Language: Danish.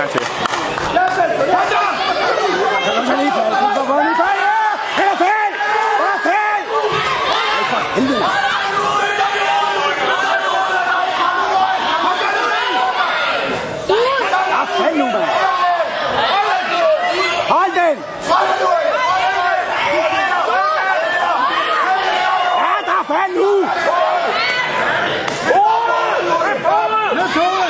gang til. er fanden nu! Let's go!